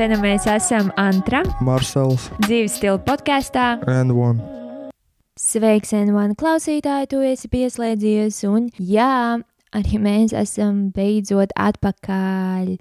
Nu mēs esam Antra, Marsels dzīves stila podkāstā. and One. Sveiks, N1 klausītāji, tu esi pieslēdzies, un jā, arī mēs esam beidzot atpakaļ.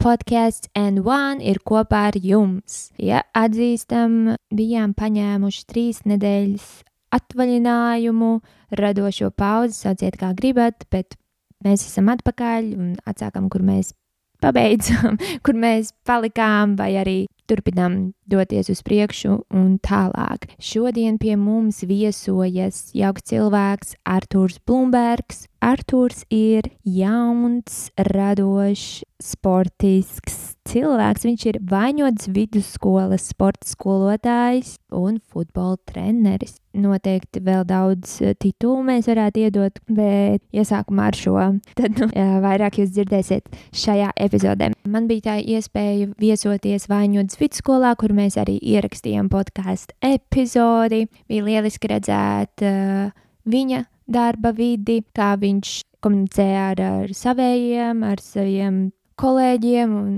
Podkāsts N1 ir kopā ar jums. Ja atzīstam, bijām paņēmuši trīs nedēļas atvaļinājumu, radošo pauzi, sauciet kā gribat, bet mēs esam atpakaļ un atsākam, kur mēs pabeidzam, kur mēs palikām, vai arī turpinām doties uz priekšu un tālāk. Šodien pie mums viesojas jauks cilvēks Artūrs Blūmbergs. Artūrs ir jauns, radošs, sportisks cilvēks. Viņš ir vaņots vidusskolas sporta skolotājs un futbola treneris. Noteikti vēl daudz eh, titulu mēs varētu iedot, bet iesākumā ar šo tad nu, vairāk jūs dzirdēsiet šajā epizodē. Man bija tā iespēja viesoties Vaņotas vidusskolā, kur mēs arī ierakstījām podkāstu epizodi. Bija lieliski redzēt uh, viņa darba vidi, kā viņš komunicē ar, ar saviem, ar saviem kolēģiem un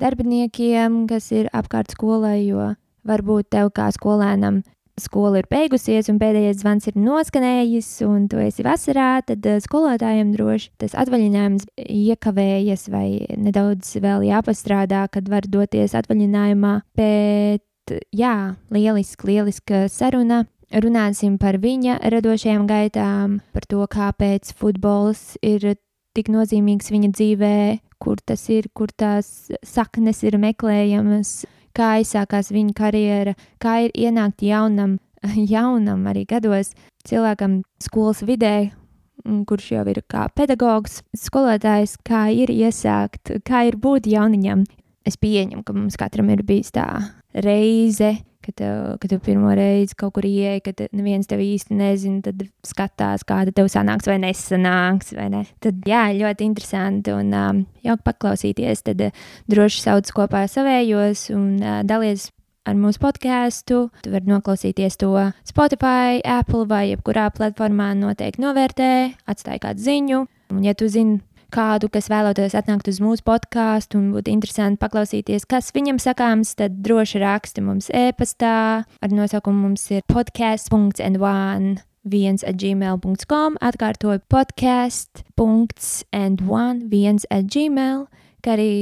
darbiniekiem, kas ir apkārt skolai, jo varbūt tev kā skolēnam skola ir beigusies un pēdējais zvans ir noskanējis, un tu esi vasarā, tad eh, skolotājiem droši tas atvaļinājums iekavējas vai nedaudz vēl jāpastrādā, kad var doties atvaļinājumā. Bet jā, lieliski, lieliska saruna. Runāsim par viņa radošajām gaitām, par to, kāpēc futbols ir tik nozīmīgs viņa dzīvē, kur tas ir, kur tās saknes ir meklējamas, kā aizsākās viņa karjera, kā ir ienākt jaunam, jaunam arī gados cilvēkam skolas vidē, kurš jau ir kā pedagogs, skolotājs, kā ir iesākt, kā ir būt jauniņam. Es pieņemu, ka mums katram ir bijis tā reize, kad tev, kad tev pirmo reizi kaut kur ieeja, kad neviens tev īsti nezina, tad skatās, kāda tev sanāks vai nesanāks. Vai ne? Tad, jā, ļoti interesanti un um, jauki paklausīties. Tad uh, droši sauc kopā savējos un uh, dalies ar mūsu podkāstu. Tu vari noklausīties to Spotify, Apple vai jebkurā platformā. Noteikti novērtē, atstāj kādu ziņu. Un, ja tu zini, kādu, kas vēlētos atnākt uz mūsu podkāstu un būtu interesanti paklausīties, kas viņam sakāms, tad droši raksti mums e-pastā. Ar nosaukumu mums ir podkāsts.n1 viens at gmail.com, atkārtoju podkāsts.n1 viens at gmail, kā arī,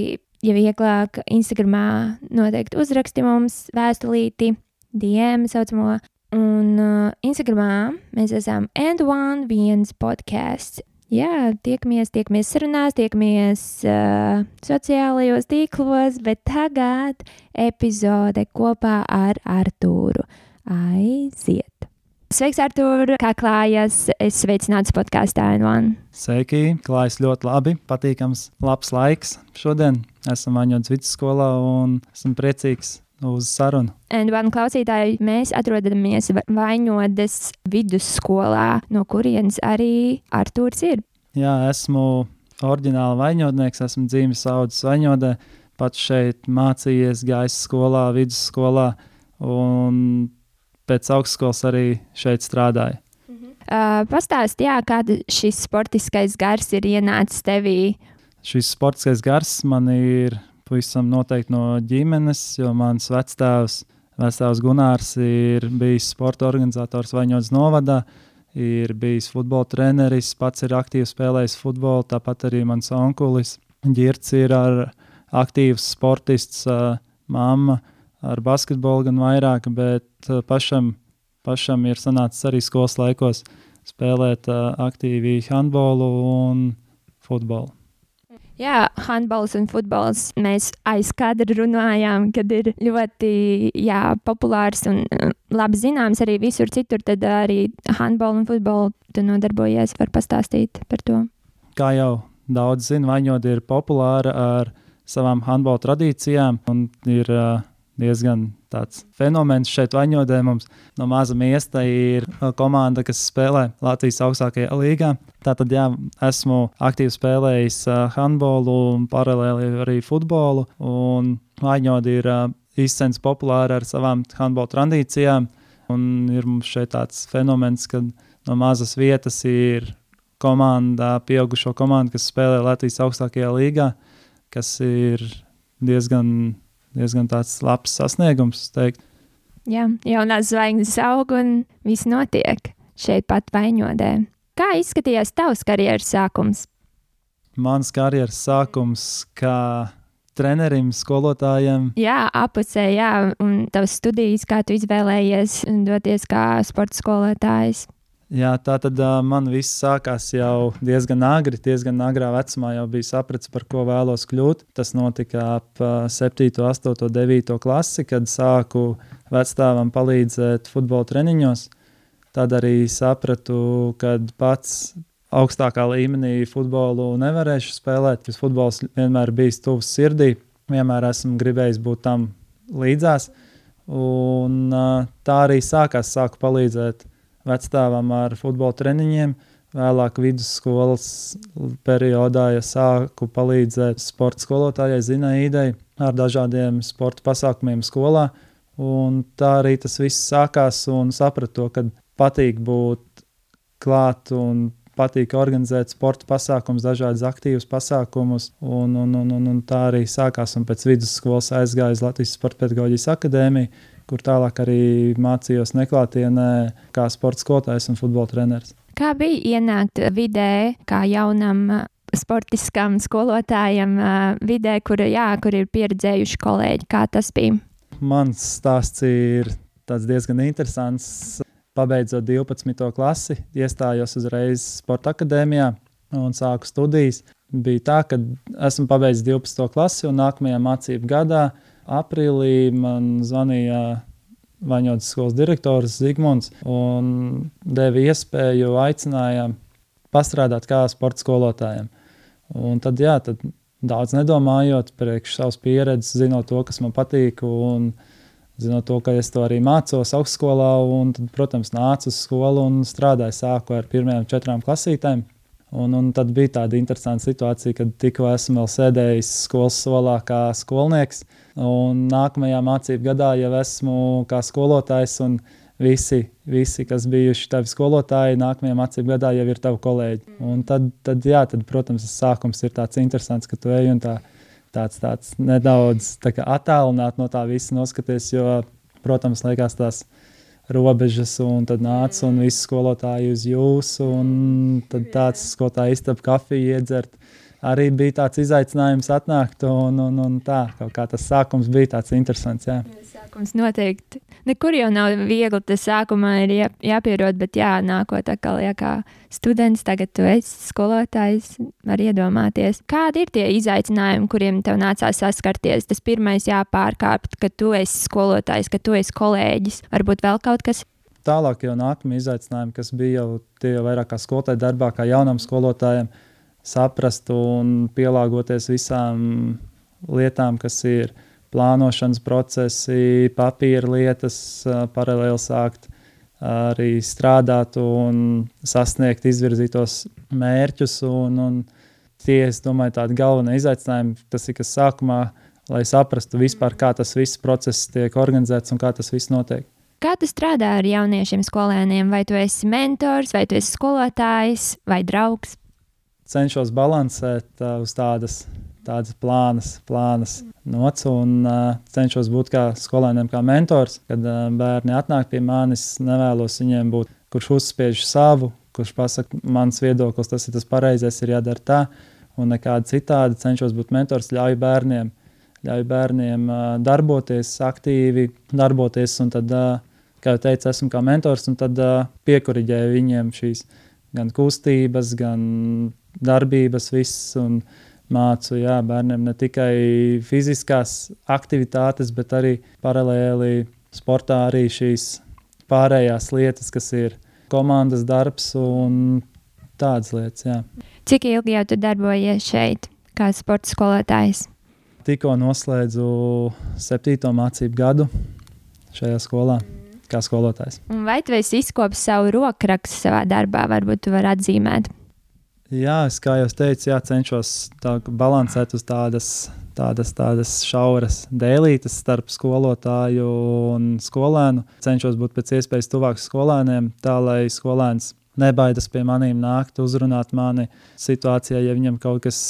ja vieglāk, Instagramā noteikti uzraksti mums vēstulīti, DM saucamo. Un uh, Instagramā mēs esam and1 viens podkāsts. Jā, tiekamies, tiekamies sarunās, tiekamies uh, sociālajos tīklos, bet tagad epizode kopā ar Artūru. Aiziet! Sveiks, Artūr! Kā klājas? Es sveicināts podkāstā N1. Sveiki, klājas ļoti labi. Patīkams, labs laiks. Šodien esam Vaņotas vidusskolā un esmu priecīgs uz sarunu. N1 klausītāji, mēs atrodamies Va- Vaņodas vidusskolā, no kurienes arī Artūrs ir. Jā, esmu oriģināli vaņotnieks, esmu dzimis audzis vaņodē, pats šeit mācījies, gājis skolā, vidusskolā un pēc augstskolas arī šeit strādāju. Uh, Pastāst, jā, kāda šis sportiskais gars ir ienācis tevī. Šis sportiskais gars man ir pavisam noteikti no ģimenes, jo mans vectēvs, vectēvs Gunārs, ir bijis sporta organizators Vaņodas novadā, ir bijis futbola treneris, pats ir aktīvi spēlējis futbolu, tāpat arī mans onkulis Girts ir ar aktīvs sportists, mamma ar basketbolu gan vairāk, bet pašam, pašam ir sanācis arī skolas laikos spēlēt aktīvi handbolu un futbolu. Jā, handbols un futbols. Mēs aiz kadra runājām, kad ir ļoti jā, populārs un uh, labi zināms arī visur citur. Tad arī handbolu un futbolu tu nodarbojies. Var pastāstīt par to. kā jau daudz zina, Vaņoda ir populāra ar savām handbola tradīcijām un ir uh, diezgan tāds fenomens šeit Vaņodē. Mums no maza miesta ir uh, komanda, kas spēlē Latvijas augstākajā līgā. Tātad, jā, esmu aktīvi spēlējis uh, handbolu un paralēli arī futbolu. Un Vaņoda ir uh, izcens populāra ar savām handbola tradīcijām. Un ir mums šeit tāds fenomens, ka no mazas vietas ir komanda, pieaugušo komandu, kas spēlē Latvijas augstākajā līgā, kas ir diezgan, diezgan tāds labs sasniegums. Teikt. Jā, jaunās zvaigznes aug un viss notiek šeit pat vaņodē. Kā izskatījās tavs karjeras sākums? Mans karjeras sākums kā trenerim, skolotājiem. Jā, apusē, jā, un tavas studijas, kā tu izvēlējies doties kā sporta skolotājs. Jā, tā tad uh, man viss sākās jau diezgan agri, diezgan agrā vecumā jau bija sapratis, par ko vēlos kļūt. Tas notika ap uh, 7, 8, 9 klasi, kad sāku vecstāvam palīdzēt futbola treniņos. Tad arī sapratu, ka pats augstākā līmenī futbolu nevarēšu spēlēt. Tas futbols vienmēr bijis tuvs sirdī, vienmēr esmu gribējis būt tam līdzās. Un, uh, tā arī sākās, sāku palīdzēt vecstāvam ar futbola treniņiem. Vēlāk, vidusskolas periodā, ja sāku palīdzēt sporta skolotājai Zinaidai ar dažādiem sporta pasākumiem skolā. Un tā arī tas viss sākās un sapratu ka patīk būt klāt un patīk organizēt sporta pasākumus, dažādas aktīvas pasākumus. Un, un, un, un, un tā arī sākās. Un pēc vidusskolas aizgāju uz Latvijas Sporta pedagoģijas akadēmiju, kur tālāk arī mācījos neklātienē, kā sporta skolotājs un futbola treneris. Kā bija ienākt vidē, kā jaunam sportiskam skolotājam, vidē, kur, jā, kur ir pieredzējuši kolēģi? Kā tas bija? Mans stāsts ir diezgan interesants pabeidzot 12. klasi, iestājos uzreiz Sporta akadēmijā un sāku studijas. Bija tā, ka esmu pabeidzis 12. klasi, un nākamajā mācību gadā, aprīlī, man zvanīja Vaņotas skolas direktors Zigmunds un deva iespēju, aicināja pastrādāt kā sporta skolotājiem. Un tad, jā, tad daudz nedomājot, priekš savas pieredzes, zinot to, kas man patīk. Un, uh, zinot to, ka es to arī mācos augstskolā, un, tad, protams, nācu uz skolu un strādāju. Sāku ar pirmajām četrām klasītēm. Un, un tad bija tāda interesanta situācija, kad tikko esmu vēl sēdējis skolas solā kā skolnieks, un nākamajā mācību gadā jau esmu kā skolotājs. Visi, visi, kas bijuši tavi skolotāji, nākamajā mācību gadā jau ir tavi kolēģi. Un tad, tad, jā, tad, protams, tas sākums ir tāds interesants, ka tu ej un tā tāds, tāds nedaudz tā attālināts no tā visa noskaties, jo, protams, liekas tās robežas, un tad nāca un visi skolotāji uz jūsu, un tad tāds skolotāji istaba kafiju iedzert. Arī bija tāds izaicinājums atnākt, un, un, un tā, kā tas sākums bija tāds interesants. Jā sākums noteikti. Nekur jau nav viegli. Tas sākumā ir jā, jāpierod, bet jā, nākot atkal, ja kā students, tagad tu esi skolotājs, var iedomāties. Kādi ir tie izaicinājumi, kuriem tev nācās saskarties? Tas pirmais jāpārkāpt, ka tu esi skolotājs, ka tu esi kolēģis. Varbūt vēl kaut kas. Tālāk jau nākamie izaicinājumi, kas bija jau tie jau vairāk kā skolotāja darbā, kā jaunam skolotājam, saprast un pielāgoties visām lietām, kas ir plānošanas procesi, papīra lietas, paralēli sākt arī strādāt un sasniegt izvirzītos mērķus. Un, un tie, es domāju, tādi galvenie izaicinājumi, tas ir kas sākumā, lai saprastu vispār, kā tas viss process tiek organizēts un kā tas viss notiek. Kā tu strādā ar jauniešiem, skolēniem? Vai tu esi mentors, vai tu esi skolotājs vai draugs? Cenšos balansēt uh, uz tādas tādas plānas, plānas nots un uh, cenšos būt kā skolēniem, kā mentors. Kad uh, bērni atnāk pie manis, nevēlos viņiem būt, kurš uzspiež savu, kurš pasakā, mans viedoklis, tas ir tas pareizais, ir jādara tā, un nekādi citādi. Cenšos būt mentors, ļauju bērniem, ļauju bērniem uh, darboties, aktīvi darboties, un tad, uh, kā jau teicu, esmu kā mentors, un tad uh, piekuriģēju viņiem šīs gan kustības, gan darbības, viss. Un, mācu jā, bērniem ne tikai fiziskās aktivitātes, bet arī paralēli sportā arī šīs pārējās lietas, kas ir komandas darbs un tādas lietas. Jā. Cik ilgi jau tu darbojies šeit, kā sporta skolotājs? Tikko noslēdzu septīto mācību gadu šajā skolā. Kā skolotājs. Un vai tu esi izkopis savu rokrakstu savā darbā? Varbūt tu vari atzīmēt. Jā, es kā jau teicu, jā, cenšos tā balansēt uz tādas, tādas, tādas šauras dēlītes starp skolotāju un skolēnu. Cenšos būt pēc iespējas tuvāk skolēniem, tā lai skolēns nebaidās pie maniem nākt, uzrunāt mani situācijā, ja viņam kaut kas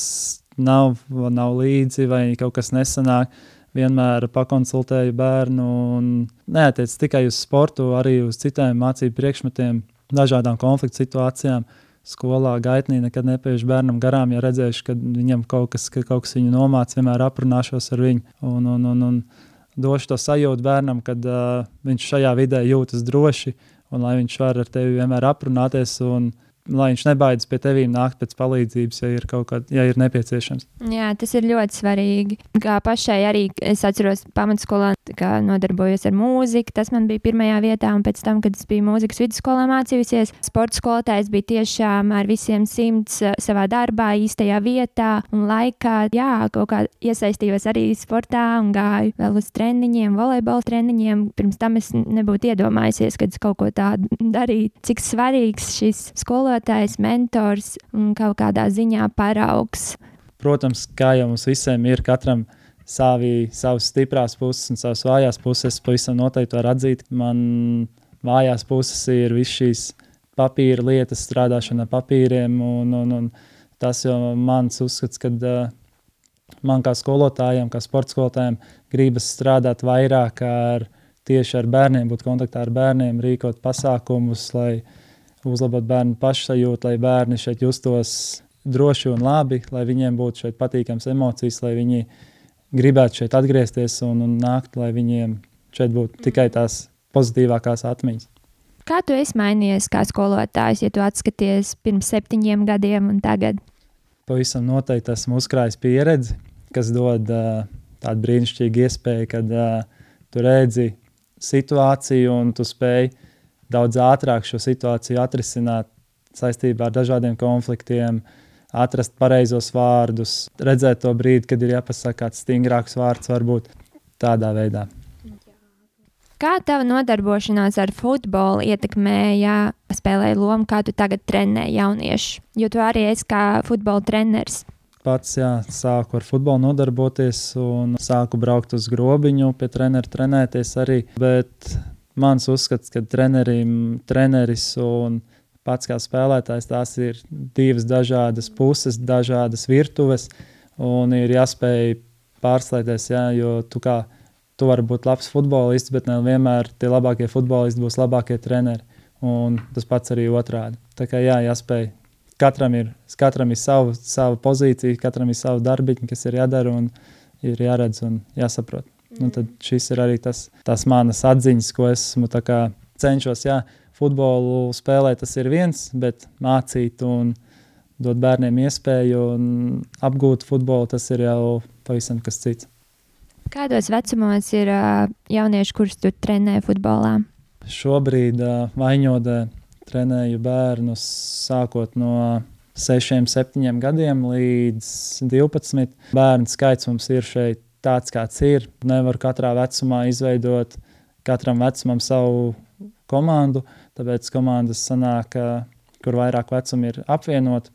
nav, nav līdzi vai kaut kas nesanāk. Vienmēr pakonsultēju bērnu un neatiec tikai uz sportu, arī uz citiem mācību priekšmetiem, dažādām konfliktu situācijām. Skolā gaitnī nekad nepiešu bērnam garām, ja redzēšu, ka viņam kaut kas, ka kaut kas viņu nomāca, vienmēr aprunāšos ar viņu. Un, un, un, un došu to sajūtu bērnam, kad uh, viņš šajā vidē jūtas droši un lai viņš var ar tevi vienmēr aprunāties. Un, uh, lai viņš nebaidās pie tevis nākt pēc palīdzības, ja ir kaut kāda, ja ir nepieciešams. Jā, tas ir ļoti svarīgi. Kā pašai arī es atceros, pamatskolā nodarbojos ar mūziku. Tas man bija pirmajā vietā, un pēc tam, kad es biju mūzikas vidusskolā mācījusies, sporta skolotājs bija tiešām ar visiem simts eh, savā darbā, īstajā vietā un laikā. Jā, kaut kā iesaistījos arī sportā un gāju vēl uz treniņiem, volejbola treniņiem. Pirms tam es nebūtu iedomājusies, kad es kaut ko tādu darītu. Cik svarīgs šis skolotājs skolotājs, mentors un kaut kādā ziņā paraugs. Protams, kā jau mums visiem ir, katram savi, savas stiprās puses un savas vājās puses. Es pavisam noteikti varu atzīt, man vājās puses ir visas šīs papīra lietas, strādāšana ar papīriem. Un, un, un tas jau mans uzskats, ka uh, man kā skolotājiem, kā sporta skolotājiem, gribas strādāt vairāk ar tieši ar bērniem, būt kontaktā ar bērniem, rīkot pasākumus, lai uzlabot bērnu pašsajūtu, lai bērni šeit justos droši un labi, lai viņiem būtu šeit patīkams emocijas, lai viņi gribētu šeit atgriezties un, un nākt, lai viņiem šeit būtu tikai tās pozitīvākās atmiņas. Kā tu esi mainījies kā skolotājs, ja tu atskaties pirms septiņiem gadiem un tagad? Pavisam noteikti esmu uzkrājis pieredzi, kas dod uh, tādu brīnišķīgu iespēju, kad uh, tu redzi situāciju un tu spēj uh, daudz ātrāk šo situāciju atrisināt saistībā ar dažādiem konfliktiem, atrast pareizos vārdus, redzēt to brīdi, kad ir jāpasaka kāds stingrāks vārds, varbūt tādā veidā. Kā tava nodarbošanās ar futbolu ietekmēja spēlēja lomu, kā tu tagad trenē jauniešu? Jo tu arī esi kā futbola treneris. Pats jā, sāku ar futbolu nodarboties un sāku braukt uz grobiņu, pie treneru trenēties arī. Bet mans uzskats, ka trenerim, treneris un pats kā spēlētājs tās ir divas dažādas puses, dažādas virtuves, un ir jāspēj pārslēgties, jā, jo tu kā tu vari būt labs futbolists, bet nevienmēr tie labākie futbolisti būs labākie treneri. Un tas pats arī otrādi. Tā kā jā, jāspēj. Katram ir, katram ir sava, sava pozīcija, katram ir sava darbiņa, kas ir jādara un ir jāredz un jāsaprot. Nu, tad šis ir arī tas, tas manas atziņas, ko esmu cenšos. Jā, futbolu spēlēt tas ir viens, bet mācīt un dot bērniem iespēju apgūt futbolu, tas ir jau pavisam kas cits. Kādos vecumos ir uh, jaunieši, kurus tu trenē futbolā? Šobrīd uh, Vaņodē trenēju bērnus sākot no 6, 7 gadiem līdz 12. Bērnu skaits mums ir šeit tāds, kāds ir. Nevar katrā vecumā izveidot katram vecumam savu komandu, tāpēc komandas sanāk, kur vairāk vecumi ir apvienot.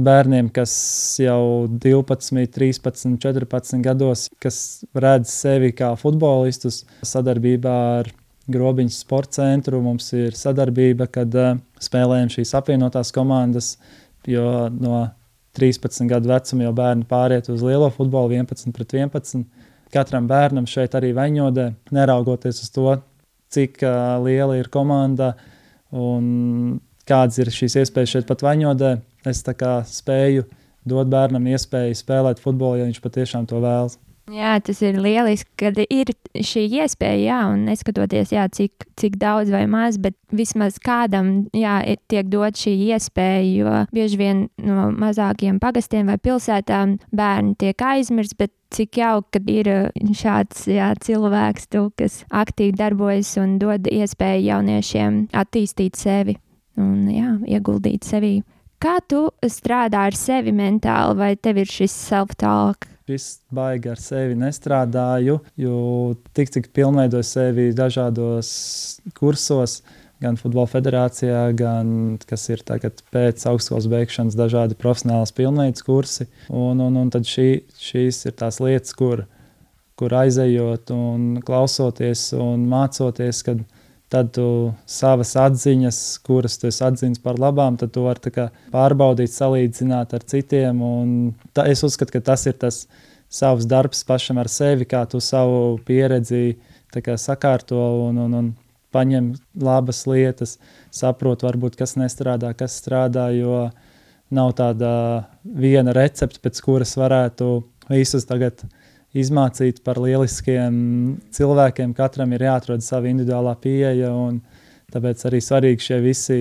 Bērniem, kas jau 12, 13, 14 gados, kas redz sevi kā futbolistus, sadarbībā ar Grobiņas sporta centru mums ir sadarbība, kad uh, spēlējam šīs apvienotās komandas, jo no 13 gadu vecumā jau bērni pāriet uz lielo futbolu, 11 pret 11. Katram bērnam šeit arī vaņodē, neraugoties uz to, cik uh, liela ir komanda un kādas ir šīs iespējas šeit pat vaņodē. Es spēju dot bērnam iespēju spēlēt futbolu, ja viņš patiešām to vēlas. Jā, tas ir lieliski, kad ir šī iespēja, jā, un neskatoties, jā, cik, cik daudz vai maz, bet vismaz kādam jā, tiek dot šī iespēja, jo bieži vien no mazākiem pagastiem vai pilsētām bērni tiek aizmirst, bet cik jauki, kad ir šāds jā, cilvēks, tu, kas aktīvi darbojas un dod iespēju jauniešiem attīstīt sevi un jā, ieguldīt sevi. Kā tu strādā ar sevi mentāli, vai tev ir šis self-talk? Viss baigi ar sevi nestrādāju, jo tik cik pilnveidoju sevi dažādos kursos, gan Futbola federācijā, gan kas ir tagad pēc augstskolas beigšanas, dažādi profesionālas pilnveidas kursi. Un, un, un tad šī, šīs ir tās lietas, kur, kur aizejot un klausoties un mācoties, kad tad tu savas atziņas, kuras tu atzīsti par labām, tad tu vari pārbaudīt, salīdzināt ar citiem. Tā, es uzskatu, ka tas ir tas savs darbs pašam ar sevi, kā tu savu pieredzi sakārto un, un, un paņem labas lietas, saprot, varbūt kas nestrādā, kas strādā. Jo nav tāda viena recepte, pēc kuras varētu visus tagad izmācīt par lieliskiem cilvēkiem. Katram ir jāatrod sava individuālā pieeja, un tāpēc arī svarīgi šie visi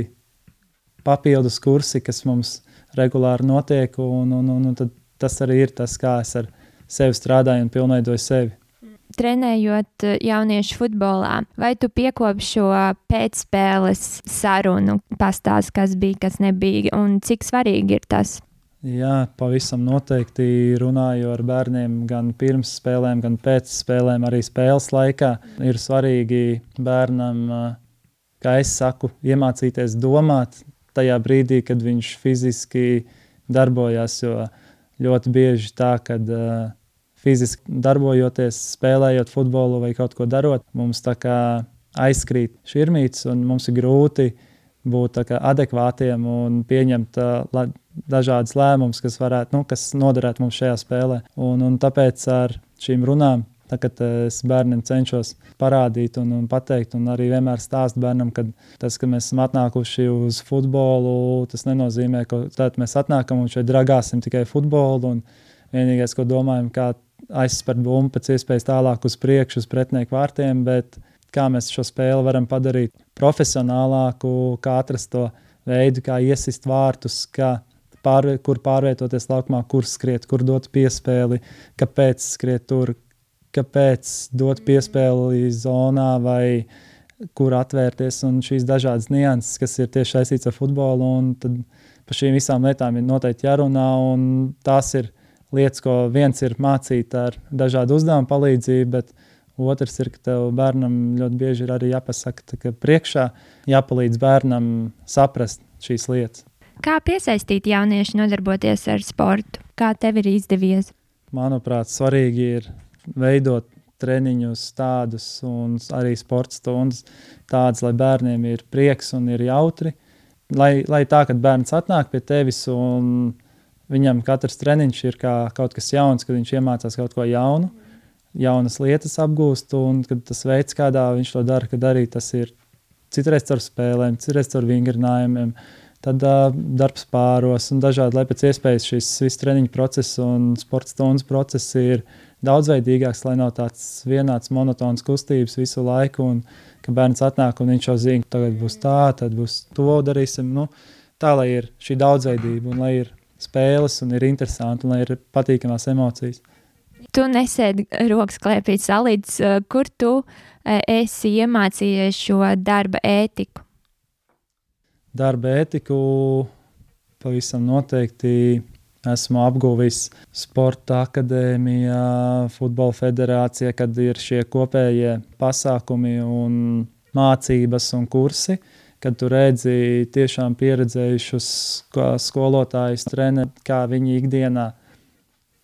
papildus kursi, kas mums regulāri notiek, un, un, un, un tas arī ir tas, kā es ar sevi strādāju un pilnveidoju sevi. Trenējot jauniešu futbolā, vai tu piekopi šo pēcspēles sarunu, pastāst, kas bija, kas nebija, un cik svarīgi ir tas? Jā, pavisam noteikti runāju ar bērniem gan pirms spēlēm, gan pēc spēlēm, arī spēles laikā. Ir svarīgi bērnam, kā es saku, iemācīties domāt tajā brīdī, kad viņš fiziski darbojas. Jo ļoti bieži tā, kad fiziski darbojoties, spēlējot futbolu vai kaut ko darot, mums tā kā aizkrīt šķirmītes un mums ir grūti būt adekvātiem un pieņemt uh, dažādas lēmumus, kas, varētu, nu, kas noderētu mums šajā spēlē. Un, un tāpēc ar šīm runām, tā, kad es bērniem cenšos parādīt un, un pateikt, un arī vienmēr stāstu bērnam, ka tas, ka mēs esam atnākuši uz futbolu, tas nenozīmē, ka mēs atnākam un šeit dragāsim tikai futbolu. Vienīgais, ko domājam, kā aizspērt bumbu pēc iespējas tālāk uz priekšu, uz pretinieku vārtiem, bet kā mēs šo spēli varam padarīt profesionālāku, kā atrast to veidu, kā iesist vārtus, kā pārvie, kur pārvietoties laukumā, kur skriet, kur dot piespēli, kāpēc skriet tur, kāpēc dot piespēli zonā vai kur atvērties. Un šīs dažādas nianses, kas ir tieši saistītas ar futbolu, un par šīm visām lietām ir noteikti jārunā. Tās ir lietas, ko viens ir mācīt ar dažādu uzdevumu palīdzību, bet otrs ir, ka tev bērnam ļoti bieži ir arī jāpasaka, ka priekšā jāpalīdz bērnam saprast šīs lietas. Kā piesaistīt jauniešu nodarboties ar sportu? Kā tev ir izdevies? Manuprāt, svarīgi ir veidot treniņus tādus un arī sporta stundas tādas, lai bērniem ir prieks un ir jautri. Lai, lai tā, kad bērns atnāk pie tevis un viņam katrs treniņš ir kā kaut kas jauns, kad viņš iemācās kaut ko jaunu, jaunas lietas apgūst, un tas veids, kādā viņš to dara, kad arī tas ir citreiz caur spēlēm, citreiz caur vingrinājumiem, tad uh, darbs pāros un dažādi, lai pēc iespējas šis viss treniņu process un sporta stundas process ir daudzveidīgāks, lai nav tāds vienāds monotons kustības visu laiku, un ka bērns atnāk un viņš jau zina, ka tagad būs tā, tad būs to darīsim. Nu, tā, lai ir šī daudzveidība un lai ir spēles un ir interesanti un lai ir patīkamās emocijas. Tu nesēdi rokas klēpī salīdz, kur tu esi iemācījies šo darba ētiku? darba ētiku pavisam noteikti esmu apguvis Sporta akadēmijā, Futbola federācijā, kad ir šie kopējie pasākumi un mācības un kursi. Kad tu redzi tiešām pieredzējušus skolotājus, trenerus, kā viņi ikdienā,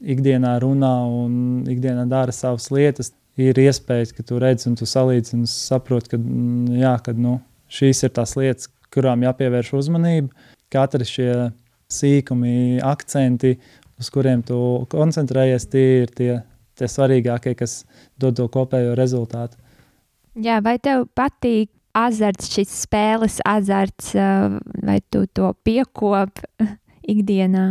ikdienā runā un ikdienā dara savas lietas, ir iespējas, ka tu redzi un tu salīdzini un saproti, ka, mm, jā, kad, nu, šīs ir tās lietas, kurām jāpievērš uzmanība. Katra šie sīkumi, akcenti, uz kuriem tu koncentrējies, tie ir tie, tie svarīgākie, kas dod to kopējo rezultātu. Jā, vai tev patīk azarts, šis spēles azarts, vai tu to piekopi ikdienā?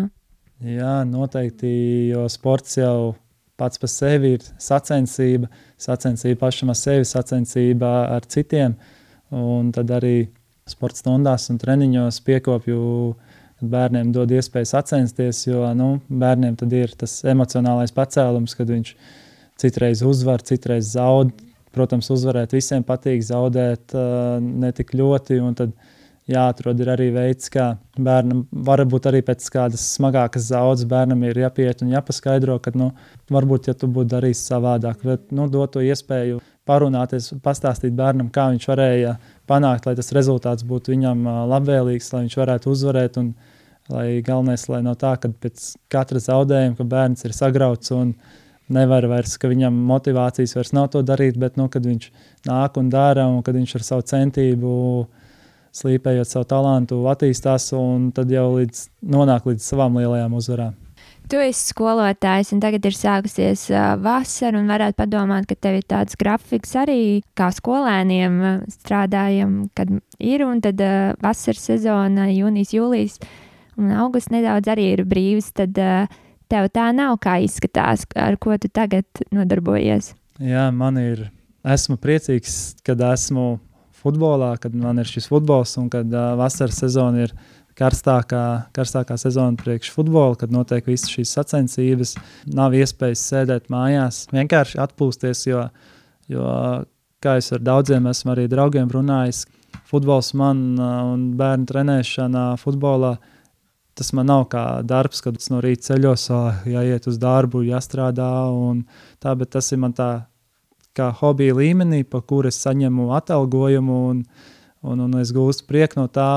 Jā, noteikti, jo sports jau pats par sevi ir sacensība, sacensība pašam ar sevi, sacensība ar citiem. Un tad arī sporta stundās un treniņos piekopju, kad bērniem dod iespēju sacensties, jo nu, bērniem tad ir tas emocionālais pacēlums, kad viņš citreiz uzvar, citreiz zaud. Protams, uzvarēt visiem patīk, zaudēt uh, ne tik ļoti. Tad jāatrod arī veids, kā bērnam, varbūt arī pēc kādas smagākas zaudas, bērnam ir jāpiet un jāpaskaidro, ka, nu, varbūt, ja tu būtu darījis savādāk, bet, nu, dot to iespēju parunāties, pastāstīt bērnam, kā viņš varēja panākt, lai tas rezultāts būtu viņam labvēlīgs, lai viņš varētu uzvarēt. Un, lai galvenais, lai nav tā, ka pēc katra zaudējuma ka bērns ir sagrauts un nevar vairs, ka viņam motivācijas vairs nav to darīt, bet nu, kad viņš nāk un dara, un kad viņš ar savu centību, slīpējot savu talantu, attīstās, un tad jau līdz, nonāk līdz savām lielajām uzvarām. Tu esi skolotājs, un tagad ir sākusies uh, vasara, un varētu padomāt, ka tev ir tāds grafiks arī kā skolēniem uh, strādājam, kad ir, un tad uh, vasaras sezona, jūnijas, jūlijas un augusts nedaudz arī ir brīvs, tad uh, tev tā nav, kā izskatās, ar ko tu tagad nodarbojies. Jā, man ir, esmu priecīgs, kad esmu futbolā, kad man ir šis futbols un kad uh, vasaras sezona ir karstākā, karstākā sezona priekš futbola, kad notiek visas šīs sacensības. Nav iespējas sēdēt mājās, vienkārši atpūsties, jo, jo kā es ar daudziem esmu arī draugiem runājis, futbols man un bērnu trenēšana futbolā tas man nav kā darbs, kad es no rīta ceļos, jāiet uz darbu, jāstrādā. Tā, tas ir man tā kā hobija līmenī, pa kuru es saņemu atalgojumu un, un, un es gūstu prieku no tā.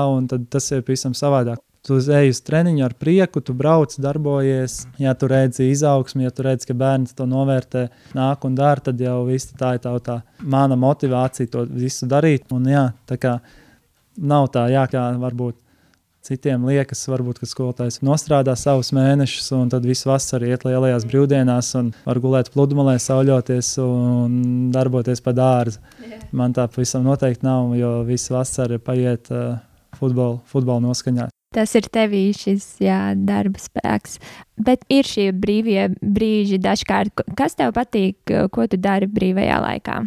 Tas ir pavisam savādāk. Tu ej uz treniņu ar prieku, tu brauc, darbojies. Ja tu redzi izaugsmu, ja tu redzi, ka bērns to novērtē, nāk un dara, tad jau viss tā ir tā, tā mana motivācija to visu darīt. Un, jā, tā kā nav tā, jā, kā varbūt Citiem liekas, varbūt, ka skolotājs nostrādā savus mēnešus, un tad visu vasaru iet lielajās brīvdienās, un var gulēt pludmalē, sauļoties un darboties pa dārzu. Yeah. Man tā pavisam noteikti nav, jo visu vasaru paiet uh, futbola, futbola noskaņā. Tas ir tevī šis jā, darba spēks. Bet ir šie brīvie brīži dažkārt. Kas tev patīk, ko tu dari brīvajā laikā?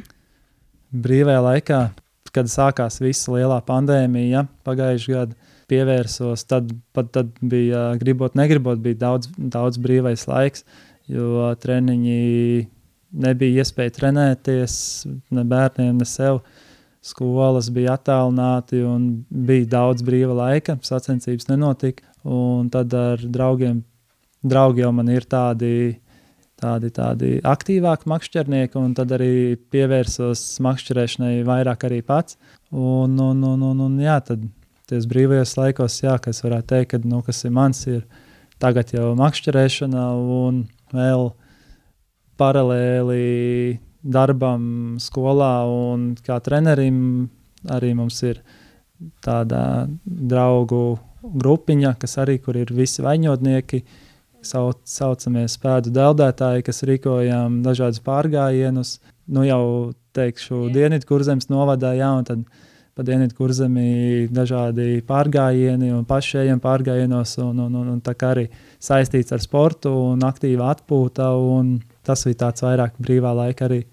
Brīvajā laikā, kad sākās visa lielā pandēmija, pagājušajā gadā pievērsos, tad, tad bija gribot, negribot, bija daudz, daudz brīvais laiks, jo treniņi nebija iespēja trenēties ne bērniem, ne sev. Skolas bija attālināti un bija daudz brīva laika, sacensības nenotika. Un tad ar draugiem, draugi jau man ir tādi, tādi, tādi aktīvāki makšķernieki, un tad arī pievērsos makšķerēšanai vairāk arī pats. Un, un, un, un, un jā, tad ties brīvajos laikos, jā, kas varētu teikt, ka, nu, kas ir mans, ir tagad jau makšķerēšana un vēl paralēli darbam skolā un kā trenerim arī mums ir tāda draugu grupiņa, kas arī, kur ir visi vaņotnieki, sauc, saucamies pēdu deldētāji, kas rīkojam dažādus pārgājienus, nu jau teikšu, Dienvidu kurzemes novadā, jā, un tad pa dienvidu kurzemī dažādi pārgājieni un pašējiem pārgājienos, un, un, un, un tā kā arī saistīts ar sportu un aktīva atpūta, un tas bija tāds vairāk brīvā laika arī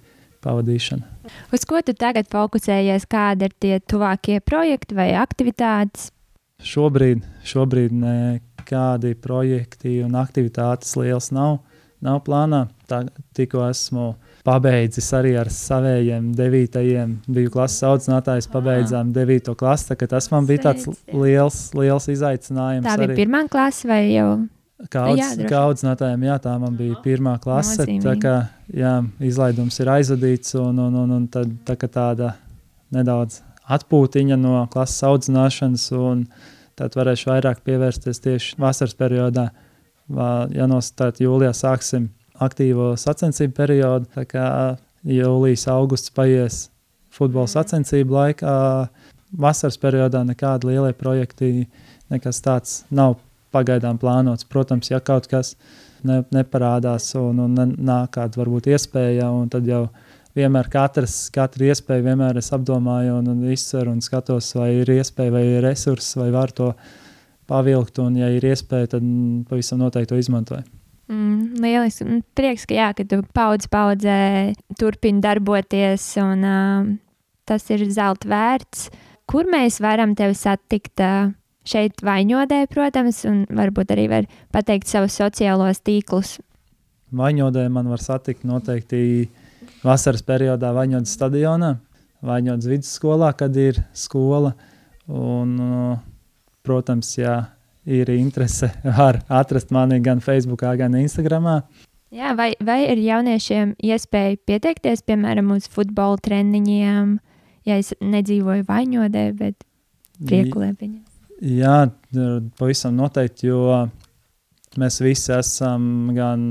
pavadīšana. Uz ko tu tagad fokusējies, kādi ir tie tuvākie projekti vai aktivitātes? Šobrīd, šobrīd nekādi projekti un aktivitātes liels nav, nav plānā. Tā, tikko esmu pabeidzis arī ar saviem devītajiem. Biju klases audzinātājs, pabeidzām devīto klasi. Tas man bija tāds liels, liels izaicinājums. Tā bija arī. pirmā klase vai jau? Audz, jā, jā, tā man bija pirmā klase. Tā kā jā, izlaidums ir aizvadīts, un, un, un, un tad, tā tāda nedaudz atpūtiņa no klases audzināšanas, un tad varēšu vairāk pievērsties tieši vasaras periodā. Ja no jūlijā sāksim aktīvo sacensību periodu. Tā kā jūlijas, augusts paies futbola sacensību laikā. Vasaras periodā nekādi lielie projekti, nekas tāds nav pagaidām plānots. Protams, ja kaut kas ne, neparādās un, un nāk kāda varbūt iespēja, un tad jau vienmēr katrs, katra iespēja vienmēr es apdomāju un, un izsveru un skatos, vai ir iespēja, vai ir resursi, vai var to pavilkt, un ja ir iespēja, tad pavisam noteikti to izmantoju. Mm, lieliski. Mm, prieks, ka, jā, ka tu paudz paudzē turpini darboties, un uh, tas ir zelta vērts. Kur mēs varam tevi satikt? Uh, šeit vaņodē, protams, un varbūt arī var pateikt savus sociālos tīklus. Vaņodē man var satikt noteikti vasaras periodā Vaņodas stadionā, Vaņodas vidusskolā, kad ir skola. Un, protams, jā, ir interese, var atrast mani gan Facebook, gan Instagram. Jā, vai, vai ir jauniešiem iespēja pieteikties, piemēram, uz futbola treniņiem, ja es nedzīvoju vaņodē, bet priekulē viņam? Jā, pavisam noteikti, jo mēs visi esam gan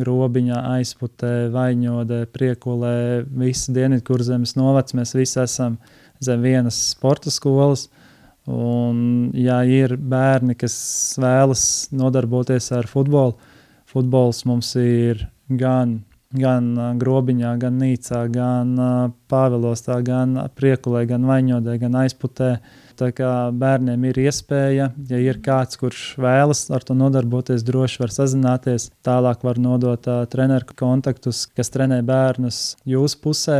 grobiņā, aizputē, vaņodē, priekulē, visu dienvidu kurzemes novads. Mēs visi esam zem vienas sporta skolas. Un, ja ir bērni, kas vēlas nodarboties ar futbolu, futbols mums ir gan, gan grobiņā, gan nīcā, gan pāvilostā, gan priekulē, gan vaņodē, gan aizputē. Tā kā bērniem ir iespēja, ja ir kāds, kurš vēlas ar to nodarboties, droši var sazināties. Tālāk var nodot uh, treneru kontaktus, kas trenē bērnus jūsu pusē.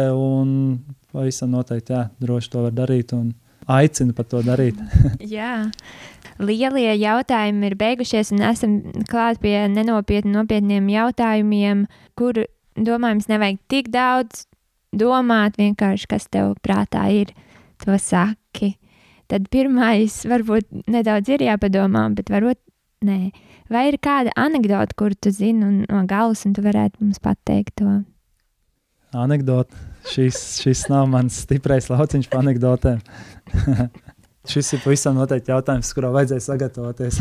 Pavisam noteikti, jā, droši to var darīt un aicinu par to darīt. jā. Lielie jautājumi ir beigušies, un esam klāt pie nenopietniem, nopietniem jautājumiem, kur, domājams, nevajag tik daudz domāt, vienkārši kas tev prātā ir, to saki tad pirmais varbūt nedaudz ir jāpadomā, bet varbūt nē. Vai ir kāda anekdote, kur tu zini no galvas, un tu varētu mums pateikt to? Anekdote. Šis, šis nav mans stiprais lauciņš par anekdotēm. Šis ir pavisam noteikti jautājums, kurā vajadzēja sagatavoties.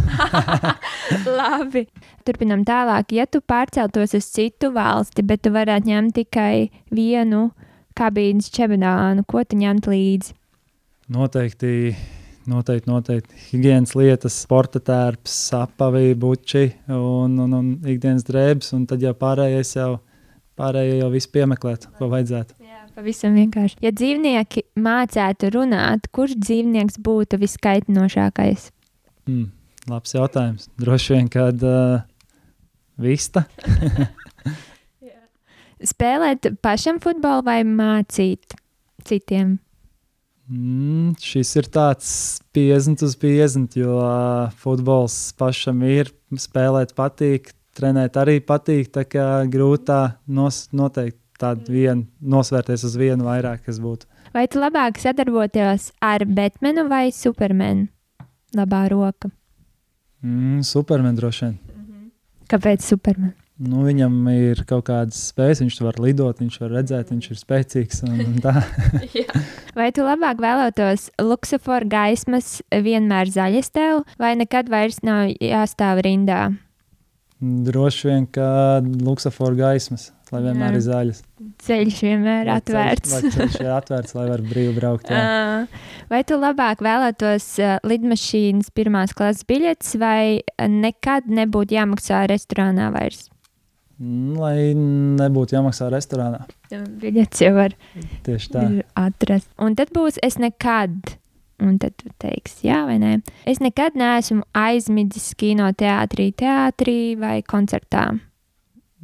Labi. Turpinam tālāk. Ja tu pārceltos uz citu valsti, bet tu varētu ņemt tikai vienu kabīnes čemodānu, ko tu ņemt līdzi? Noteikti, noteikti, noteikti higiēnas lietas, sporta tērps, apavī, buči un, un, un ikdienas drēbes, un tad jau pārējais jau, pārējie jau viss piemeklēt, ko vajadzētu. Pavisam vienkārši. Ja dzīvnieki mācētu runāt, kurš dzīvnieks būtu viskaitinošākais? Mm, labs jautājums. Droši vien, kad uh, vista. Spēlēt pašam futbolu vai mācīt citiem? Mm, šis ir tāds 50 uz 50, jo uh, futbols pašam ir, spēlēt patīk, trenēt arī patīk. Tā kā grūtā nos, noteikti tādu vienu, nosvērties uz vienu vairāk, kas būtu. Vai tu labāk sadarboties ar Batmanu vai Supermanu? Labā roka. Mm, Superman droši vien. Kāpēc Superman? Nu, viņam ir kaut kādas spējas, viņš var lidot, viņš var redzēt, viņš ir spēcīgs. Un, un vai tu labāk vēlētos luksusforu gaismas vienmēr zaļas tev, vai nekad vairs nav jāstāv rindā? Droši vien, ka luksusforu gaismas, lai vienmēr jā. ir zaļas. Ceļš vienmēr ir atvērts. Ceļš, ceļš ir atvērts, lai varētu brīvi braukt. Jā. Vai tu labāk vēlētos lidmašīnas pirmās klases biļetes, vai nekad nebūtu jāmaksā restorānā vairs? Lai nebūtu jāmaksā restorānā. Biļets jau var atrast. Un tad būs es nekad. Un tad tu teiksi, jā vai nē. Es nekad neesmu aizmidzis kinoteātrī, teātrī vai koncertā.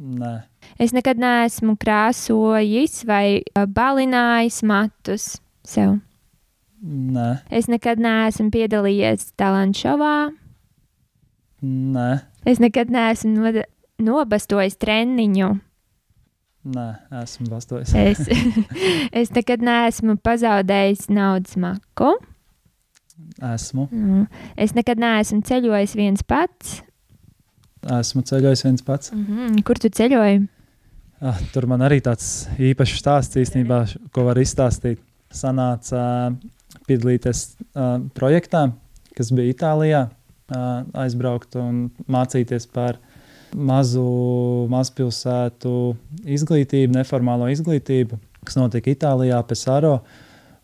Nē. Es nekad neesmu krāsojis vai balinājis matus sev. Nē. Es nekad neesmu piedalījies talantu šovā. Nē. Es nekad neesmu nobastojis treniņu. Nē, esmu bastojis. es, es nekad neesmu pazaudējis naudas maku. Esmu. Mm. Es nekad neesmu ceļojis viens pats. Esmu ceļojis viens pats. Mm -hmm. Kur tu ceļoji? Ah, tur man arī tāds īpašs stāsts īstenībā, ko var izstāstīt. Sanāca uh, piedalīties uh, projektā, kas bija Itālijā, uh, aizbraukt un mācīties par mazu mazpilsētu izglītību, neformālo izglītību, kas notika Itālijā, Pesaro.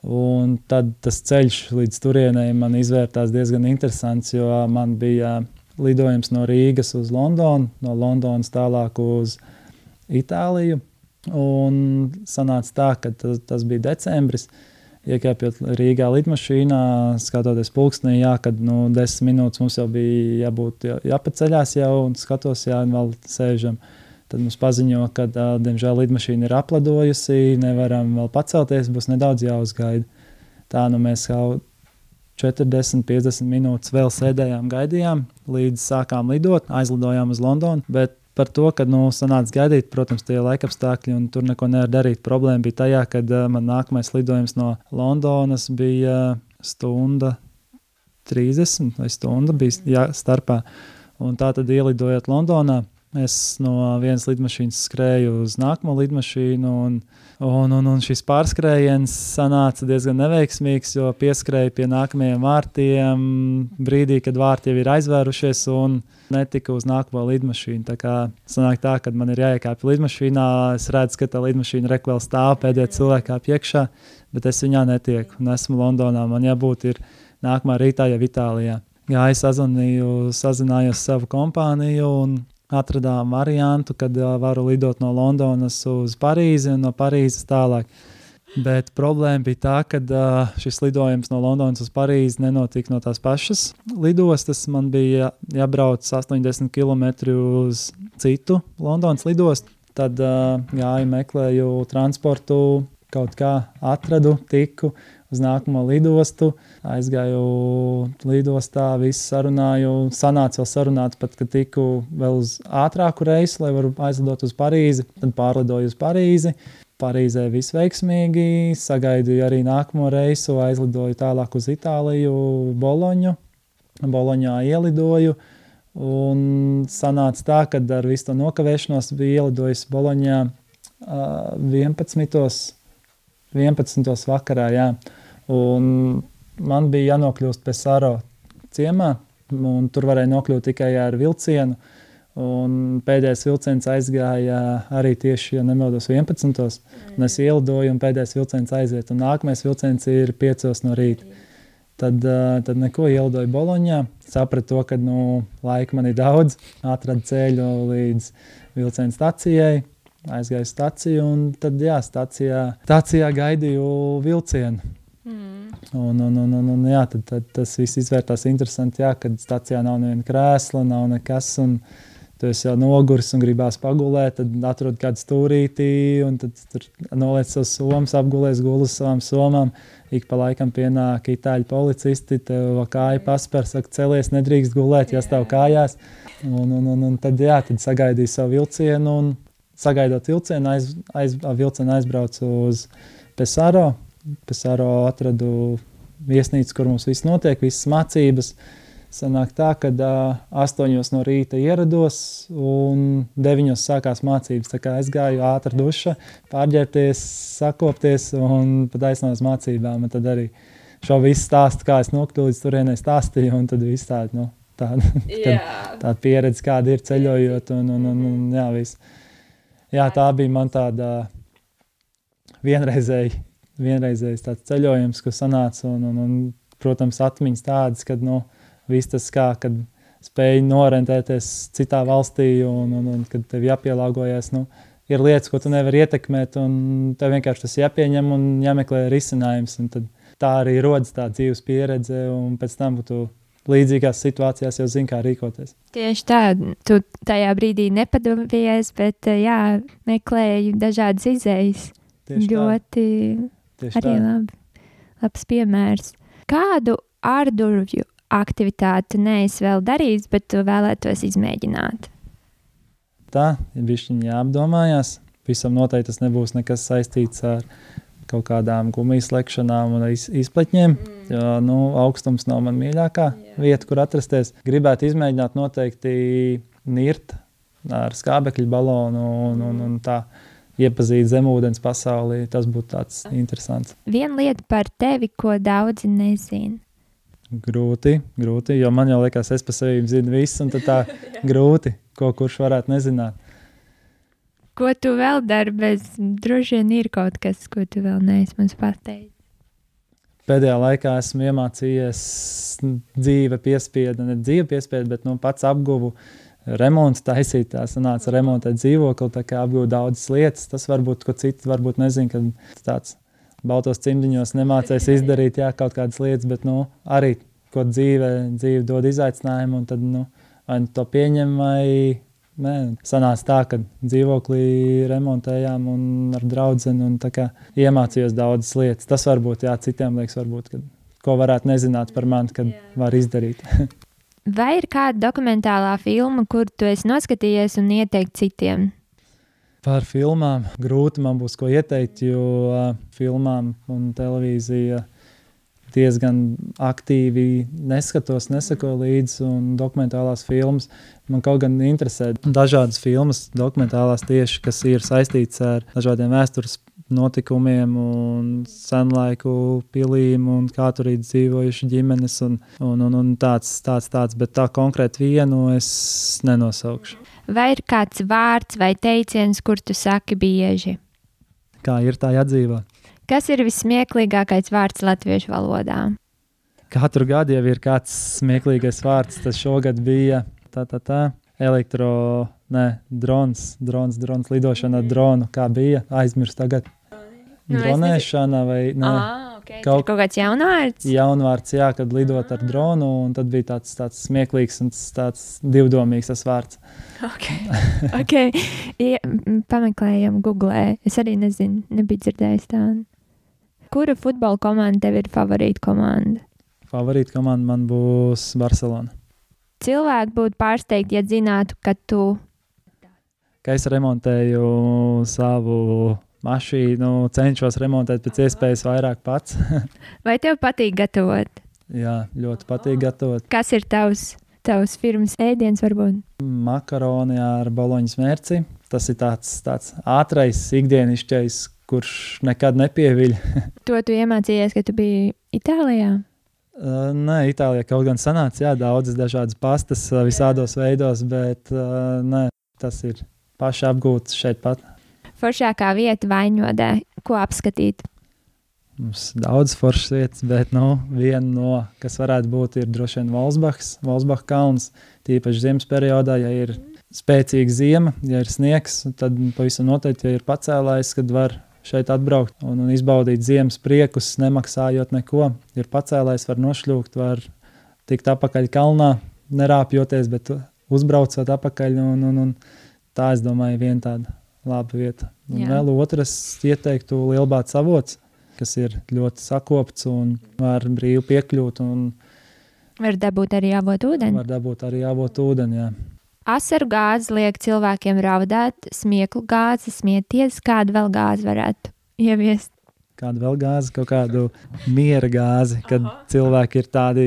Un tad tas ceļš līdz turienei man izvērtās diezgan interesants, jo man bija lidojums no Rīgas uz Londonu, no Londonas tālāk uz Itāliju. Un sanāca tā, ka tas, tas bija decembris. Uh, iekāpjot Rīgā lidmašīnā, skatoties pulkstenī, jā, kad nu, desmit minūtes mums jau bija jābūt jā, jāpaceļās jau un skatos, jā, un vēl sēžam. Tad mums paziņo, ka, diemžēl, lidmašīna ir apladojusi, nevaram vēl pacelties, būs nedaudz jāuzgaida. Tā nu mēs jau 40, 50 minūtes vēl sēdējām, gaidījām, līdz sākām lidot, aizlidojām uz Londonu. Bet par to, ka nu, sanāca gaidīt, protams, tie laikapstākļi, un tur neko nevar darīt. Problēma bija tajā, kad uh, man nākamais lidojums no Londonas bija stunda 30 vai stunda bija jā, starpā. Un tā tad ielidojot Londonā, Es no vienas lidmašīnas skrēju uz nākamo lidmašīnu, un, un, un, un šis pārskrējiens sanāca diezgan neveiksmīgs, jo pieskrēja pie nākamajiem vārtiem brīdī, kad vārti jau ir aizvērušies, un netika uz nākamo lidmašīnu. Tā kā sanāk tā, kad man ir jāiekāpj lidmašīnā, es redzu, ka tā lidmašīna rekvēl stāv pēdējā cilvēkā piekšā, bet es viņā netieku, un esmu Londonā. Man jābūt ir nākamā rītā jau Itālijā. Jā, es sazvanīju, sazinājos savu kompāniju un atradām variantu, kad uh, varu lidot no Londonas uz Parīzi un no Parīzes tālāk. Bet problēma bija tā, ka uh, šis lidojums no Londonas uz Parīzi nenotika no tās pašas lidostas. Man bija jābrauc 80 km uz citu Londonas lidostu. Tad uh, gāju, meklēju transportu, kaut kā atradu, tiku uz nākamo lidostu. Aizgāju lidostā, visu sarunāju. Sanāca vēl sarunāt, pat kad tiku vēl uz ātrāku reisu, lai varu aizlidot uz Parīzi. Tad pārlidoju uz Parīzi. Parīzē viss veiksmīgi, sagaidīju arī nākamo reisu, aizlidoju tālāk uz Itāliju, Boloņu. Boloņā ielidoju. Un sanāca tā, ka ar visu to nokavēšanos bija ielidojis Boloņā uh, 11. 11. vakarā. Jā. Un man bija jānokļūst pie Sāro ciemā, un tur varēja nokļūt tikai ar vilcienu. Un pēdējais vilciens aizgāja arī tieši, ja nemaldos, 11. Un es ielidoju, un pēdējais vilciens aiziet. Un nākamais vilciens ir 5 no rīta. Tad, tad neko ielidoju Boloņā. Sapratu, to, ka nu, laika man ir daudz. Atradu ceļu līdz vilciena stacijai aizgāju uz stāciju, un tad, jā, stācijā, stācijā gaidīju vilcienu. Un, un, un, un, un, jā, tad, tad tas viss izvērtās interesanti, jā, kad stācijā nav neviena krēsla, nav nekas. Un, Tu esi jau noguris un gribās pagulēt, tad atrod kādu stūrīti, un tad noliec savus somas, apgulēs gulas savām somām. Ik pa laikam pienāk itāļu policisti, tev kāja paspēr, saka, celies, nedrīkst gulēt, ja stāv kājās. Un, un, un, un tad, jā, tad sagaidīju savu vilcienu. Un, sagaidot vilcienu, aiz, aiz, vilcienu aizbraucu uz Pesaro. Pesaro atradu viesnīcu, kur mums viss notiek, visas mācības. Sanāk tā, ka uh, astoņos no rīta ierados un deviņos sākās mācības. Tā kā es gāju ātri duša, pārģērbties, sakopties un pat aiznāc mācībām. Un tad arī šo visu stāstu, kā es nokļuvu līdz turienei stāstīju, un tad viss tāda, nu, tāda, tāda pieredze, kāda ir ceļojot un, un, un, un jā, viss jā, tā bija man tāda vienreizēja, vienreizējs tāds ceļojums, kas sanāca. Un, un, un, protams, atmiņas tādas, kad nu, viss tas kā, kad spēj norentēties citā valstī un, un, un kad tev jāpielāgojas. Nu, ir lietas, ko tu nevari ietekmēt, un tev vienkārši tas jāpieņem un jāmeklē risinājums. Tā arī rodas tā dzīves pieredze, un pēc tam tu līdzīgās situācijās jau zina, kā rīkoties. Tieši tā, tu tajā brīdī nepadomājies, bet jā, meklēji dažādas izējas. Tieši ļoti Tieši arī tā. labi. Labs piemērs. Kādu ārdurvju aktivitāti neesi vēl darījis, bet tu vēlētos izmēģināt? Tā ir bijusi jāapdomājās. Visam noteikti tas nebūs nekas saistīts ar kaut kādām gumijas lekšanām un iz, izpletņiem. Mm. Jo, nu, augstums nav man mīļākā yeah. vieta, kur atrasties. Gribētu izmēģināt noteikti nirt ar skābekļa balonu un, un, un tā. Iepazīt zemūdens pasauli, tas būtu tāds interesants. Viena lieta par tevi, ko daudzi nezina. Grūti, grūti, jo man jau liekas, es par sevi zinu visu, un tā grūti, ko kurš varētu nezināt. Ko tu vēl dari? Bez droši vien ir kaut kas, ko tu vēl neesi mums pateicis. Pēdējā laikā esmu iemācījies dzīve piespiedu, ne dzīve piespiedu, bet nu, pats apguvu remontu taisīt. Tā sanāca remontēt dzīvokli, tā kā apguvu daudzas lietas. Tas varbūt, ko citi varbūt nezina, ka tāds baltos cimdiņos nemācēs izdarīt jā, kaut kādas lietas, bet nu, arī ko dzīve, dzīve dod izaicinājumu, un tad nu, vai nu to pieņem vai Nē, sanāca tā, ka dzīvoklī remontējām un ar draugu iemācījos daudzas lietas. Tas varbūt jā, citiem liekas, varbūt, kad, ko varētu nezināt par mani, kad jā. var izdarīt. Vai ir kāda dokumentālā filma, kur tu esi noskatījies un ieteikt citiem? Par filmām grūti man būs ko ieteikt, jo filmām un televīzija diezgan aktīvi neskatos, nesakoju līdzi, un dokumentālās filmas man kaut gan interesē. Dažādas filmas, dokumentālās tieši, kas ir saistītas ar dažādiem vēstures notikumiem, un senlaiku pilīm, un kā tur ir dzīvojuši ģimenes, un, un, un, un tāds, tāds, tāds, bet tā konkrēti vienu es nenosaukšu. Vai ir kāds vārds vai teiciens, kur tu saki bieži? Kā ir tā jādzīvot? Kas ir vismieklīgākais vārds latviešu valodā? Katru gadu jau ir kāds smieklīgais vārds. Tas šogad bija tā, tā, tā. Elektro, ne, drons, drons, drons, lidošana ar dronu. Kā bija? Aizmirst tagad. Nu, es Dronēšana vai ne? Ah, okay. Kaut- Kaut, kāds jaunvārds? Jaunvārds, jā, kad lidot ar dronu, un tad bija tāds, tāds smieklīgs un tāds divdomīgs tas vārds. Okay. okay. Ja, pameklējam, googlē. Es arī nezinu, nebiju dzirdējis tādu. Kura futbola komanda tev ir favorīta komanda? Favorīta komanda man būs Barcelona. Cilvēki būtu pārsteigti, ja zinātu, ka tu Kā es remontēju savu mašīnu, cenšos remontēt pēc iespējas vairāk pats. vai tev patīk gatavot. jā, ļoti patīk gatavot. Kas ir tavs, tavs firmas ēdiens, varbūt? makaroni ar boloņas mērci. Tas ir tāds, tāds ātrais, ikdienišķais, kurš nekad nepieviļ. To tu iemācījies, ka tu biji Itālijā. Uh, Nē, Itālijā kaut gan sanāca, jā, daudzas dažādas pastas visādos veidos, bet uh, nē, tas ir paši apgūts šeit pat. Foršākā vieta vaņodē, ko apskatīt. Mums ir daudz foršas vietas, bet nu, viena no, kas varētu būt, ir droši vien Volsbachs, Volsbachs kalns. Tīpaši ziemas periodā, ja ir spēcīga ziema, ja ir sniegs, tad pavisam noteikti, ja ir pacēlājs, kad var šeit atbraukt un, un izbaudīt ziemas priekus, nemaksājot neko. Ir pacēlājs, var nošļūgt, var tikt apakaļ kalnā, nerāpjoties, bet uzbraucot apakaļ. Un, un, un tā, es domāju, ir viena tāda laba vieta. Un Jā. vēl otrs, ieteiktu Lielbāts avots, kas ir ļoti sakopts un var brīvi piekļūt un Var dabūt arī avot ūdeni. var dabūt arī avot ūdeni. Jā. Asaru gāzi liek cilvēkiem raudāt, smieklu gāzi, smieties, kādu vēl gāzi varētu ieviest. Kādu vēl gāzi, kaut kādu miera gāzi, kad cilvēki ir tādi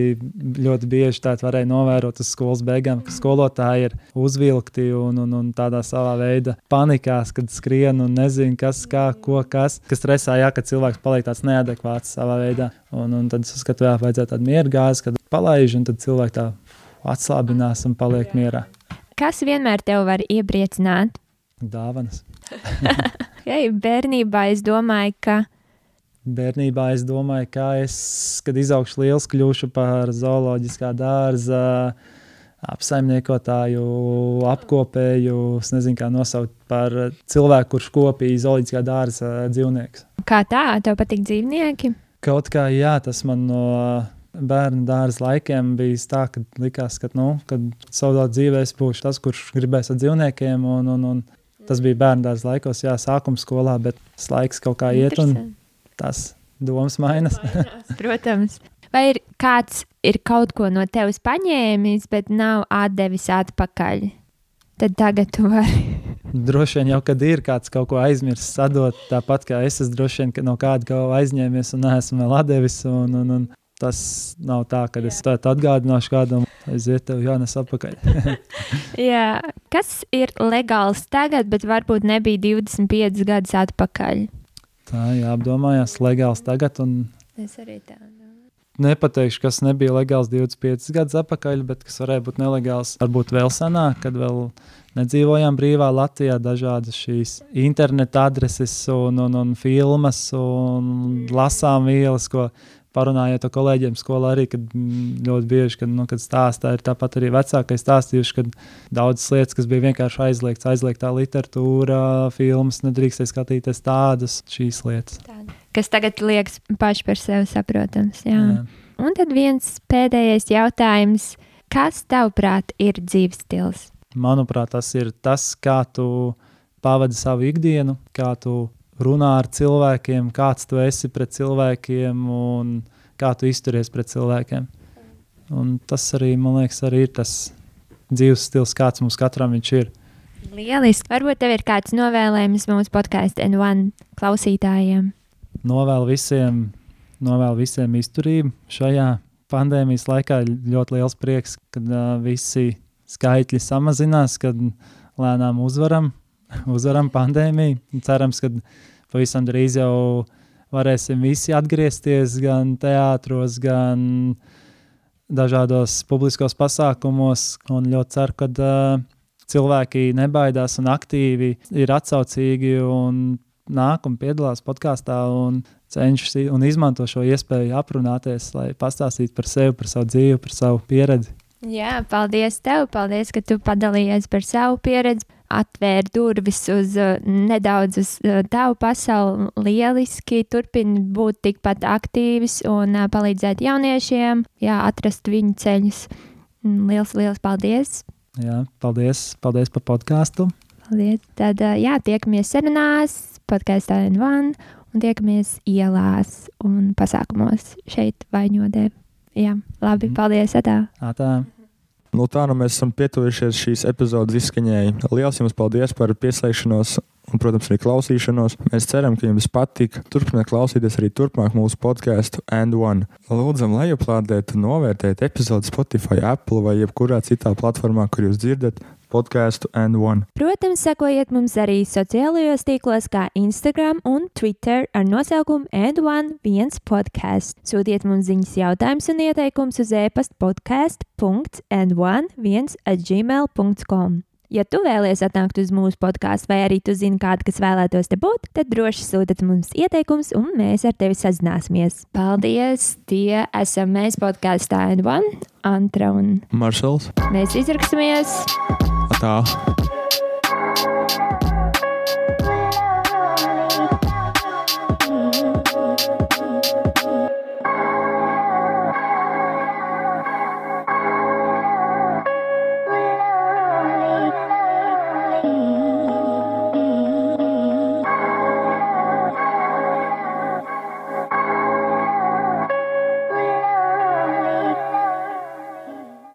ļoti bieži tādi varēja novērot uz skolas beigām, ka skolotāji ir uzvilkti un, un, un tādā savā veidā panikās, kad skrien un nezina, kas, kā, ko, kas, kas stresā, jā, ka cilvēks paliek tāds neadekvāts savā veidā. Un, un tad es uzskatu, jā, vajadzētu tādu miera gāzi, kad palaiž un tad cilvēki tā atslābinās un paliek mierā. Kas vienmēr tev var iepriecināt? Dāvanas. Hei, bērnībā es domāju, ka Bērnībā es domāju, kā es, kad izaugšu liels, kļūšu par zooloģiskā dārza apsaimniekotāju, apkopēju, es nezinu, kā nosaukt par cilvēku, kurš kopīja zooloģiskā dārza dzīvniekus. kā tā, tev patīk dzīvnieki? Kaut kā jā, tas man no bērnu dārza laikiem bija tā, ka likās, ka, nu, kad savā dzīvē es būšu tas, kurš gribēs ar dzīvniekiem. Un, un, un tas bija bērnu dārza laikos, jā, sākuma skolā, bet tas laiks kaut kā iet un Tas domas mainas. Protams. Vai ir kāds ir kaut ko no tevis paņēmis, bet nav atdevis atpakaļ? Tad tagad tu vari. Droši vien jau, kad ir kāds kaut ko aizmirsis, sadot tāpat kā es, es droši vien no kāda kaut ko aizņēmies un neesmu vēl atdevis. Un, un, un tas nav tā, ka es tādu atgādināšu kādam, aiziet, tev jānes atpakaļ. Jā. Kas ir legāls tagad, bet varbūt nebija 25 gadus atpakaļ? Tā jāapdomājās, legāls tagad. Un Es arī tādu. nepateikšu, kas nebija legāls 25 gadus atpakaļ, bet kas varēja būt nelegāls. Varbūt vēl senāk, kad vēl nedzīvojām brīvā Latvijā, dažādas šīs interneta adreses un, un, un filmas un lasām vielas, ko parunājot ar kolēģiem skolā arī, kad mm, ļoti bieži, kad, nu, kad stāstā ir tāpat arī vecākai stāstījuši, ka daudzas lietas, kas bija vienkārši aizliegts, aizliegtā literatūra, filmas, nedrīkstēja skatīties tādas šīs lietas. Kas tagad liekas paši par sevi saprotams. Jā. Jā. Un tad viens pēdējais jautājums. Kas tavuprāt ir dzīves stils? manuprāt, tas ir tas, kā tu pavadi savu ikdienu, kā tu runā ar cilvēkiem, kāds tu esi pret cilvēkiem un kā tu izturies pret cilvēkiem. Un tas arī, man liekas, arī ir tas dzīves stils, kāds mums katram ir. Lieliski. Varbūt tev ir kāds novēlējums mūsu podkāstu N1 klausītājiem. Novēlu visiem novēlu visiem izturību šajā pandēmijas laikā. Ļoti liels prieks, kad uh, visi skaitļi samazinās, kad lēnām uzvaram, uzvaram pandēmiju. Cerams, ka pavisam drīz jau varēsim visi atgriezties gan teātros, gan dažādos publiskos pasākumos. Un ļoti ceru, ka uh, cilvēki nebaidās un aktīvi ir atsaucīgi un nāk un piedalās podkāstā un cenšas un izmanto šo iespēju aprunāties, lai pastāstītu par sevi, par savu dzīvi, par savu pieredzi. Jā, paldies tev, paldies, ka tu padalījies par savu pieredzi, atvēri durvis uz uh, nedaudz uz uh, tavu pasauli. Lieliski, turpini būt tikpat aktīvs un uh, palīdzēt jauniešiem, jā, atrast viņu ceļus. Mm, liels, liels paldies! Jā, paldies, paldies par podkāstu! Paldies! Tad, uh, jā, tiekamies sarunās, podkāstā N1 un tiekamies ielās un pasākumos šeit, Vaņodē. Jā, labi, paldies! Atā. Atā. Nu, tā nu mēs esam pietuvušies šīs epizodes izskaņai. Lielas jums paldies par pieslēgšanos un, protams, arī klausīšanos. Mēs ceram, ka jums patika. Turpiniet klausīties arī turpmāk mūsu podkāstu And One. Lūdzam, lejuplādēt, novērtēt epizodi Spotify, Apple vai jebkurā citā platformā, kur jūs dzirdat podkāstu And One. Protams, sekojiet mums arī sociālajos tīklos, kā Instagram un Twitter ar nosaukumu And One viens podkāsts. Sūtiet mums ziņas, jautājumus un ieteikumus uz e-pasta podkāstu.and1 at gmail.com. Ja tu vēlies atnākt uz mūsu podkāstu, vai arī tu zini kādu, kas vēlētos te būt, tad droši sūtiet mums ieteikumus, un mēs ar tevi sazināsimies. Paldies! Tie esam mēs podkāstā N1, Antra un Maršals. mēs izraksimies! Tā.